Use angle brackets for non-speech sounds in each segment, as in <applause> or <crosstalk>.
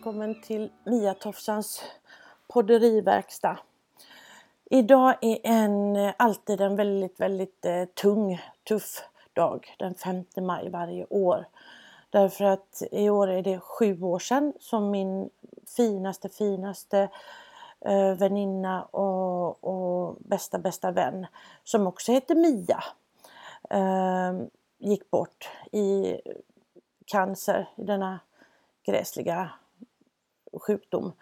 välkommen till Mia Tofsans podderiverkstad. Idag är en, alltid en väldigt, väldigt eh, tung, tuff dag den 5 maj varje år. Därför att i år är det sju år sedan som min finaste, finaste eh, väninna och, och bästa, bästa vän som också heter Mia eh, gick bort i cancer, i denna gräsliga sjukdom.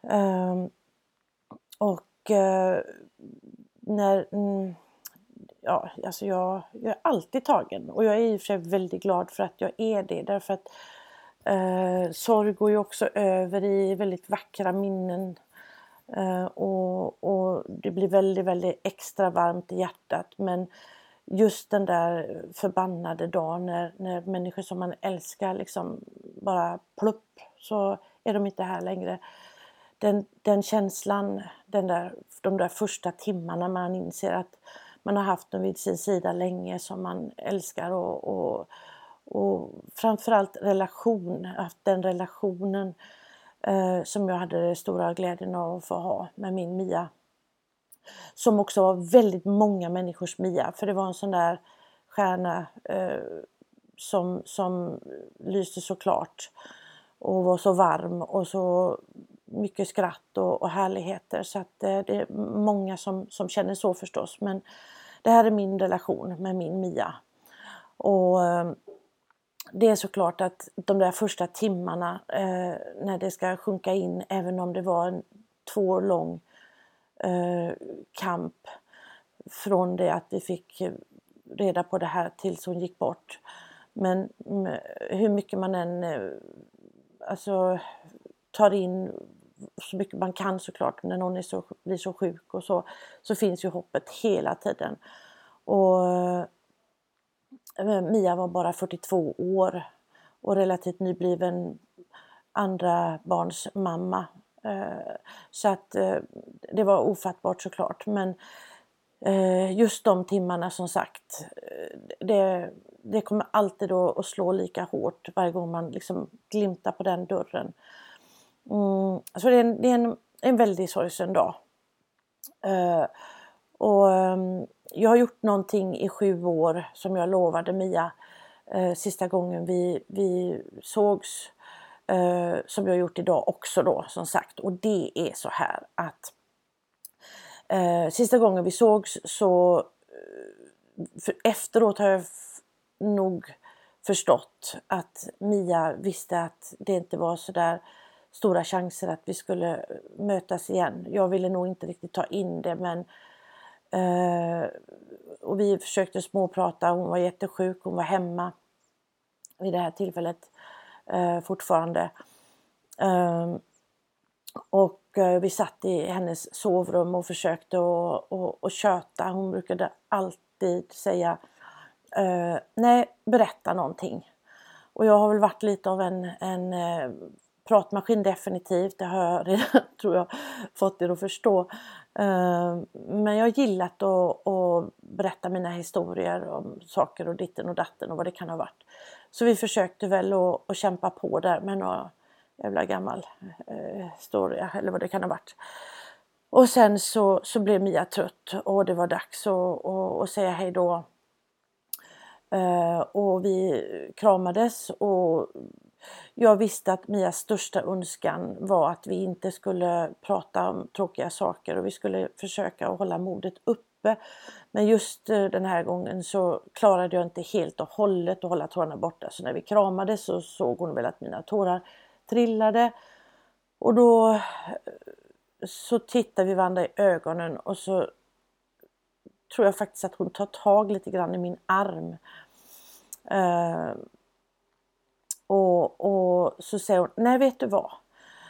Um, och uh, när... Mm, ja, alltså jag, jag är alltid tagen. Och jag är i och för sig väldigt glad för att jag är det därför att uh, sorg går ju också över i väldigt vackra minnen. Uh, och, och det blir väldigt, väldigt extra varmt i hjärtat. Men just den där förbannade dagen när, när människor som man älskar liksom bara plupp så är de inte här längre. Den, den känslan, den där, de där första timmarna man inser att man har haft dem vid sin sida länge som man älskar och, och, och framförallt relation, haft den relationen eh, som jag hade den stora glädjen av att få ha med min Mia som också var väldigt många människors Mia, för det var en sån där stjärna eh, som, som lyste så klart och var så varm och så mycket skratt och, och härligheter så att eh, det är många som, som känner så förstås men det här är min relation med min Mia. Och eh, det är såklart att de där första timmarna eh, när det ska sjunka in även om det var en två år lång eh, kamp från det att vi fick reda på det här tills hon gick bort. Men hur mycket man än eh, alltså, tar in så mycket man kan såklart. När någon är så, blir så sjuk och så, så finns ju hoppet hela tiden. Och eh, Mia var bara 42 år och relativt nybliven andra barns mamma. Eh, så att eh, det var ofattbart såklart. Men eh, Eh, just de timmarna som sagt eh, det, det kommer alltid att slå lika hårt varje gång man liksom glimtar på den dörren. Mm, så det är en, det är en, en väldigt sorgsen dag. Eh, och ehm, jag har gjort någonting i sju år som jag lovade Mia sista gången vi, vi sågs eh, som jag gjort idag också då som sagt och det är så här att eh, sista gången vi sågs så eh, efteråt har jag nog förstått att Mia visste att det inte var så där stora chanser att vi skulle eh, mötas igen. Jag ville nog inte riktigt ta in det men eh, och vi försökte småprata, hon var jättesjuk, hon var hemma vid det här tillfället eh, fortfarande. Um, och eh, vi satt i hennes sovrum och försökte att köta. Hon brukade alltid säga eh, Nej, berätta någonting. Och jag har väl varit lite av en, en eh, pratmaskin definitivt. Det har jag <laughs> redan, tror jag, fått er att förstå. Men jag har gillat att, att berätta mina historier om saker och ditten och datten och vad det kan ha varit. Så vi försökte väl att, att kämpa på där med några jävla gammal eh, historia eller vad det kan ha varit. Och sen så, så blev Mia trött och det var dags att, att, att säga hej då. Eh, och vi kramades och jag visste att Mias största önskan var att vi inte skulle prata om tråkiga saker och vi skulle försöka att hålla modet uppe. Men just eh, den här gången så klarade jag inte helt och hållet att hålla tårarna borta. Så när vi kramades så såg hon väl att mina tårar trillade. Och då eh, så tittar vi varandra i ögonen och så tror jag faktiskt att hon tar tag lite grann i min arm. Uh, och, och så säger hon, nej vet du vad?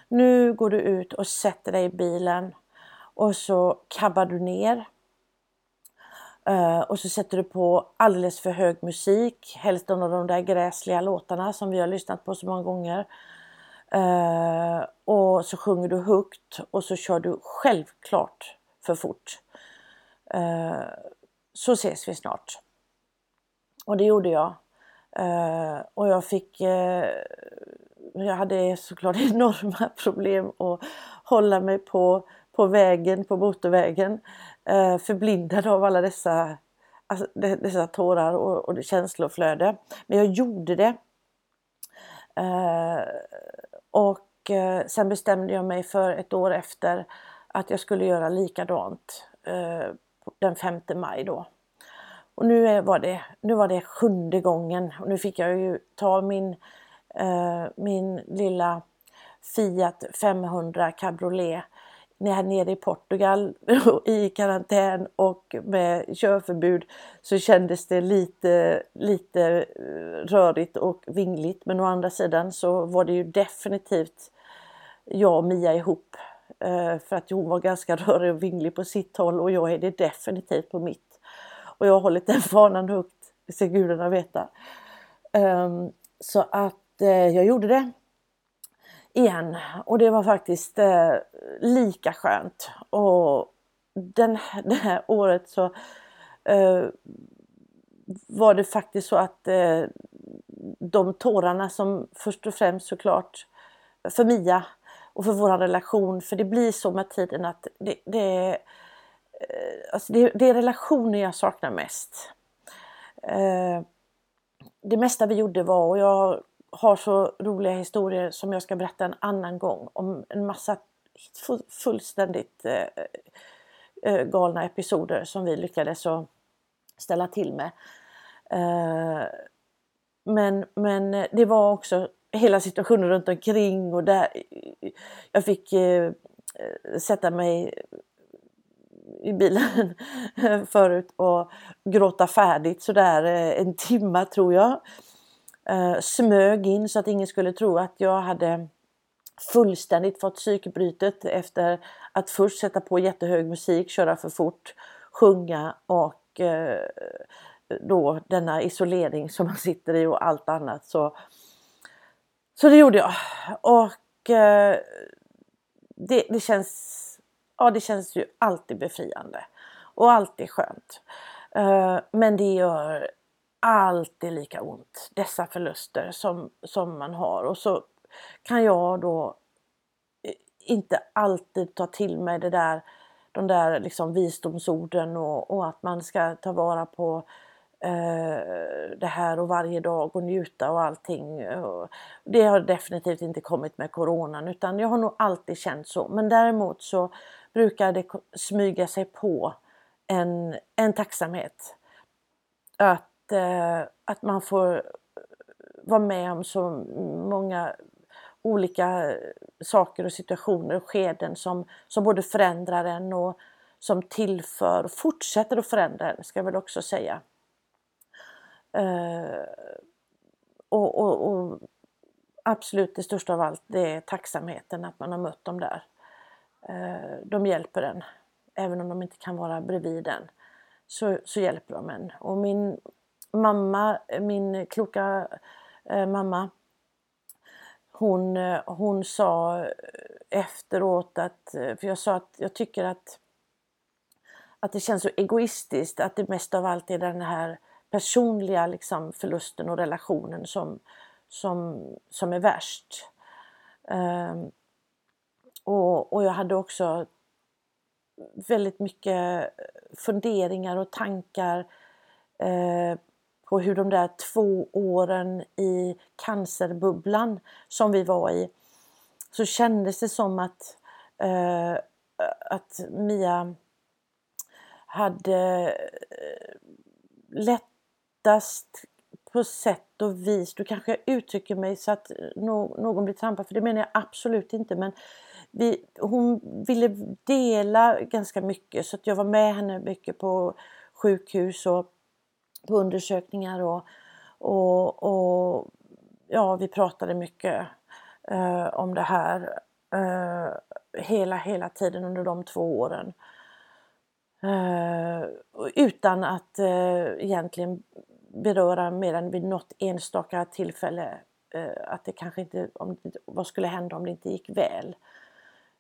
Nu går du ut och sätter dig i bilen och så kabbar du ner. Uh, och så sätter du på alldeles för hög musik, helst någon av de där gräsliga låtarna som vi har lyssnat på så många gånger. Uh, och så sjunger du högt och så kör du självklart för fort. Uh, så ses vi snart. Och det gjorde jag. Uh, och jag fick jag hade såklart <laughs> enorma problem att hålla mig på, på vägen, på motorvägen. Eh, förblindad av alla dessa, alltså, dessa tårar och, och känsloflöde. Men jag gjorde det. Och eh, sen bestämde jag mig för ett år efter att jag skulle göra likadant eh, den 5 maj då. Och nu var, det, nu var det sjunde gången och nu fick jag ju ta min, eh, min lilla Fiat 500 cabriolet när nere i Portugal <laughs> i karantän och med körförbud så kändes det lite, lite eh, rörigt och vingligt. Men å andra sidan så var det ju definitivt jag och Mia ihop. Eh, för att hon var ganska <laughs> rörig och vinglig på sitt håll och jag är det definitivt på mitt. Och jag har hållit den <laughs> fanan högt, det ska gudarna veta. Ehm, så att eh, jag gjorde det igen och det var faktiskt eh, lika skönt. Och den, <laughs> det här året så eh, var det faktiskt så att eh, de tårarna som först och främst såklart för Mia och för vår relation, för det blir så med tiden att det, det eh, alltså det, det är relationer jag saknar mest. Eh, det mesta vi gjorde var, och jag har så roliga historier som jag ska berätta en annan gång om en massa fullständigt eh, eh, galna episoder som vi lyckades ställa till med. Eh, men, men det var också hela situationen runt omkring och där jag fick eh, sätta mig i bilen <laughs> förut och gråta färdigt sådär en timma tror jag. Eh, smög in så att ingen skulle tro att jag hade fullständigt fått psykbrytet efter att först sätta på jättehög musik, köra för fort, sjunga och eh, då denna isolering som man sitter i och allt annat. Så, så det gjorde jag. Och eh, det, det känns ja det känns ju alltid befriande och alltid skönt. Eh, men det gör alltid lika ont, dessa förluster som, som man har. Och så kan jag då eh, inte alltid ta till mig det där, de där liksom visdomsorden och, och att man ska ta vara på Eh, det här och varje dag och njuta och allting. Det har definitivt inte kommit med coronan utan jag har nog alltid känt så. Men däremot så brukar det smyga sig på en, en tacksamhet. Att, eh, att man får eh, vara med om så många olika saker och situationer och skeden som, som både förändrar en och som tillför och fortsätter att förändra en, ska jag väl också säga. Eh, och, och, och, absolut det största av allt det är tacksamheten att man har mött dem där. Eh, de hjälper en, även om de inte kan vara bredvid en. Så, så hjälper de en. Och min mamma, eh, min kloka eh, mamma, hon, eh, hon sa eh, efteråt att, eh, för jag sa att jag tycker att, att det känns så egoistiskt att det mest av allt är den här personliga liksom, förlusten och relationen som, som, som är värst. Um, och, och jag hade också väldigt mycket funderingar och tankar eh, på hur de där två åren i cancerbubblan som vi var i så kändes det som att, eh, att Mia hade eh, lättast på sätt och vis, du kanske uttrycker mig så att någon blir trampad, för det menar jag absolut inte, men vi, hon ville dela ganska mycket så att jag var med henne mycket på sjukhus och på undersökningar och, och, och ja, vi pratade mycket eh, om det här eh, hela, hela tiden under de två åren. Eh, utan att eh, egentligen beröra mer än vid något enstaka tillfälle eh, att det kanske inte, om, vad skulle hända om det inte gick väl.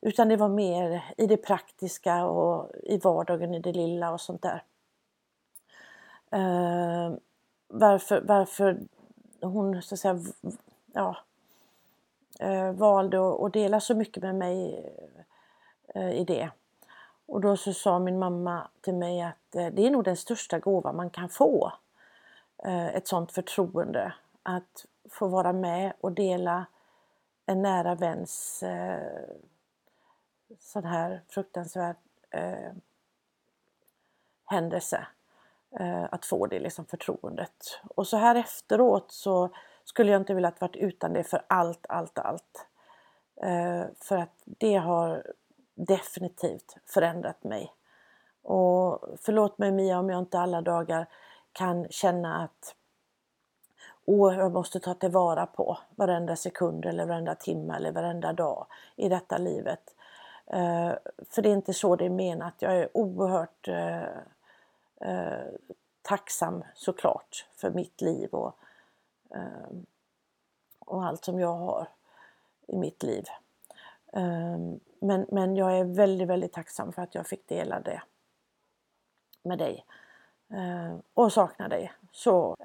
Utan det var mer i det praktiska och i vardagen, i det lilla och sånt där eh, varför, varför hon så att säga, ja, eh, valde att, dela så mycket med mig eh, i det. Och då så sa min mamma till mig att eh, det är nog den största gåva man kan få. Eh, ett sånt förtroende. Att få vara med och dela en nära väns eh, sån här fruktansvärd eh, händelse. Eh, att få det liksom förtroendet. Och så här efteråt så skulle jag inte velat varit utan det för allt, allt, allt. Eh, för att det har definitivt förändrat mig. Och förlåt mig Mia om jag inte alla dagar kan känna att åh, jag måste ta tillvara på varenda sekund eller varenda timme eller varenda dag i detta livet. Eh, för det är inte så det är menat. Jag är oerhört eh, Eh, tacksam såklart för mitt liv och, eh, och allt som jag har i mitt liv. Eh, men, men jag är väldigt, väldigt tacksam för att jag fick dela det med dig och saknar dig. Så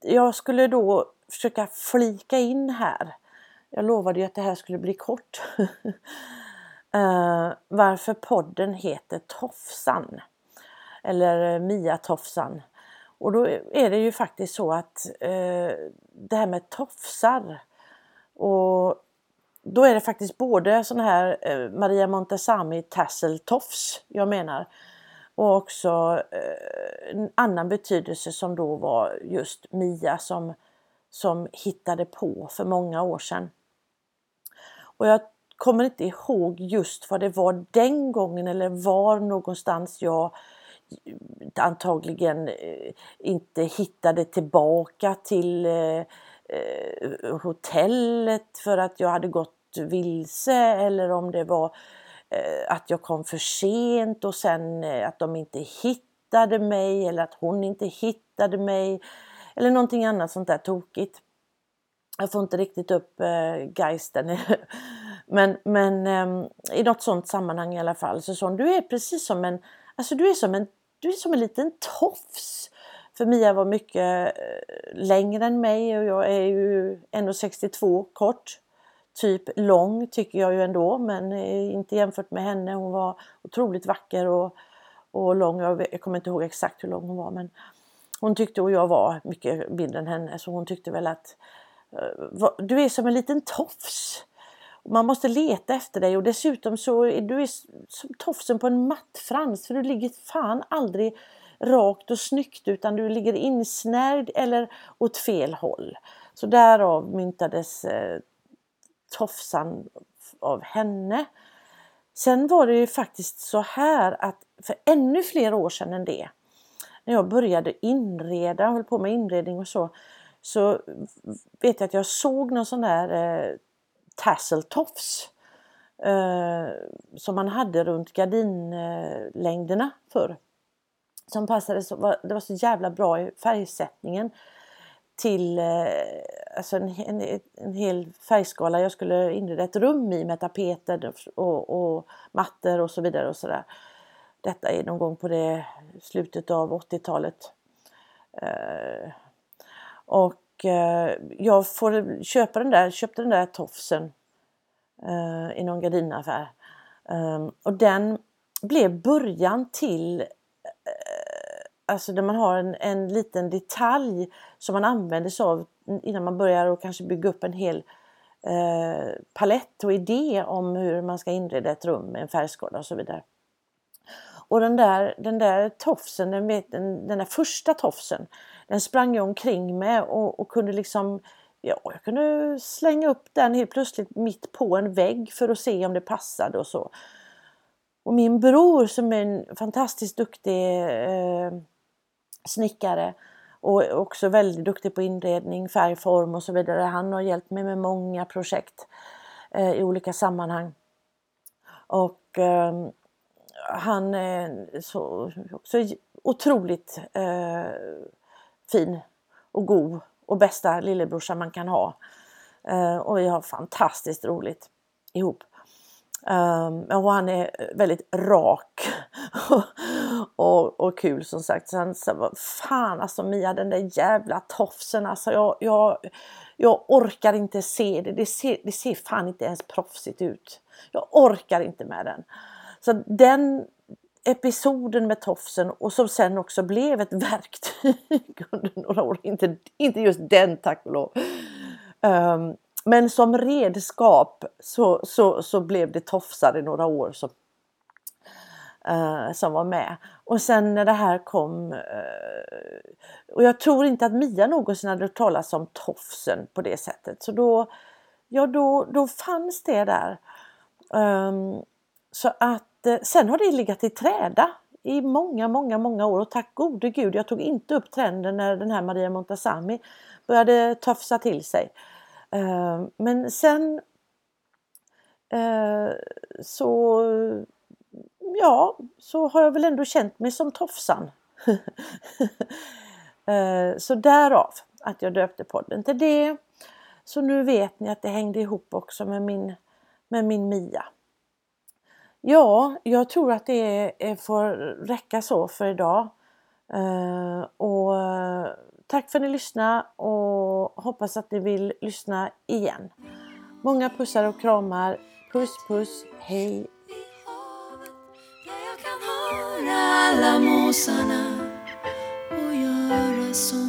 jag skulle då försöka flika in här. Jag lovade ju att det här skulle bli kort. uh, <laughs> varför podden heter Tofsan. Eller eh, Mia Tofsan. Och då är det ju faktiskt så att eh, det här med tofsar och då är det faktiskt både sån här eh, Maria Montesami tasseltofs jag menar och också eh, en annan betydelse som då var just Mia som, som hittade på för många år sedan. Och jag kommer inte ihåg just vad det var den gången eller var någonstans jag antagligen eh, inte hittade tillbaka till eh, eh, hotellet för att jag hade gått vilse eller om det var att jag kom för sent och sen att de inte hittade mig eller att hon inte hittade mig. Eller någonting annat sånt där tokigt. Jag får inte riktigt upp geisten. <laughs> men men ehm, i något sånt sammanhang i alla fall så sa hon, du är precis som en, alltså du är som en, du är som en liten tofs. För Mia var mycket eh, längre än mig och jag är ju 1,62 kort typ lång tycker jag ju ändå men eh, inte jämfört med henne. Hon var otroligt vacker och, och lång. Jag, jag kommer inte ihåg exakt hur lång hon var men hon tyckte och jag var mycket mindre än henne så hon tyckte väl att eh, du är som en liten tofs. Man måste leta efter dig och dessutom så är du som tofsen på en mattfrans för du ligger fan aldrig rakt och snyggt utan du ligger insnärjd eller åt fel håll. Så därav myntades eh, tofsan av henne. Sen var det ju faktiskt så här att för ännu fler år sedan än det, när jag började inreda, höll på med inredning och så, så vet jag att jag såg någon sån där eh, tasseltofs eh, som man hade runt gardinlängderna förr. Som passade så, det var så jävla bra i färgsättningen till eh, alltså en, en, en hel färgskala. Jag skulle inreda ett rum i med tapeter och, och mattor och så vidare. och så där. Detta är någon gång på det slutet av 80-talet. Eh, och eh, jag får köpa den där, köpte den där tofsen eh, i någon gardinaffär. Eh, och den blev början till eh, alltså där man har en, en liten detalj som man använder sig av innan man börjar och kanske bygga upp en hel eh, palett och idé om hur man ska inreda ett rum med en färgskala och så vidare. Och den där, den där tofsen, den, den, den där första tofsen, den sprang jag omkring med och, och kunde liksom Ja, jag kunde slänga upp den helt plötsligt mitt på en vägg för att se om det passade och så. Och min bror som är en fantastiskt duktig eh, snickare och också väldigt duktig på inredning, färgform och så vidare. Han har hjälpt mig med många projekt eh, i olika sammanhang. Och eh, han är så, också otroligt eh, fin och god och bästa lillebrorsa man kan ha. Eh, och vi har fantastiskt roligt ihop. Um, och han är väldigt rak <laughs> och, och, kul som sagt. Så han sa, fan alltså Mia den där jävla tofsen alltså jag, jag, jag orkar inte se det. Det ser, det ser fan inte ens proffsigt ut. Jag orkar inte med den. Så den episoden med tofsen och som sen också blev ett <laughs> verktyg under några år. Inte, inte just den tack och lov. Um, men som redskap så, så, så blev det tofsar i några år som, uh, som var med. Och sen när det här kom uh, och jag tror inte att Mia någonsin hade hört talas om tofsen på det sättet. Så då, ja, då, då fanns det där. Um, så att Eh, sen har det legat i träda i många, många, många år och tack gode gud jag tog inte upp trenden när den här Maria Montazami började tofsa till sig. Eh, men sen eh, så ja, så har jag väl ändå känt mig som tofsan. <laughs> Så därav att jag döpte podden till det. Så nu vet ni att det hängde ihop också med min, med min Mia. Ja, jag tror att det får räcka så för idag. Eh, och eh, Tack för att ni lyssnade och hoppas att ni vill lyssna igen. Många pussar och kramar. Puss puss, hej! alla måsarna och göra så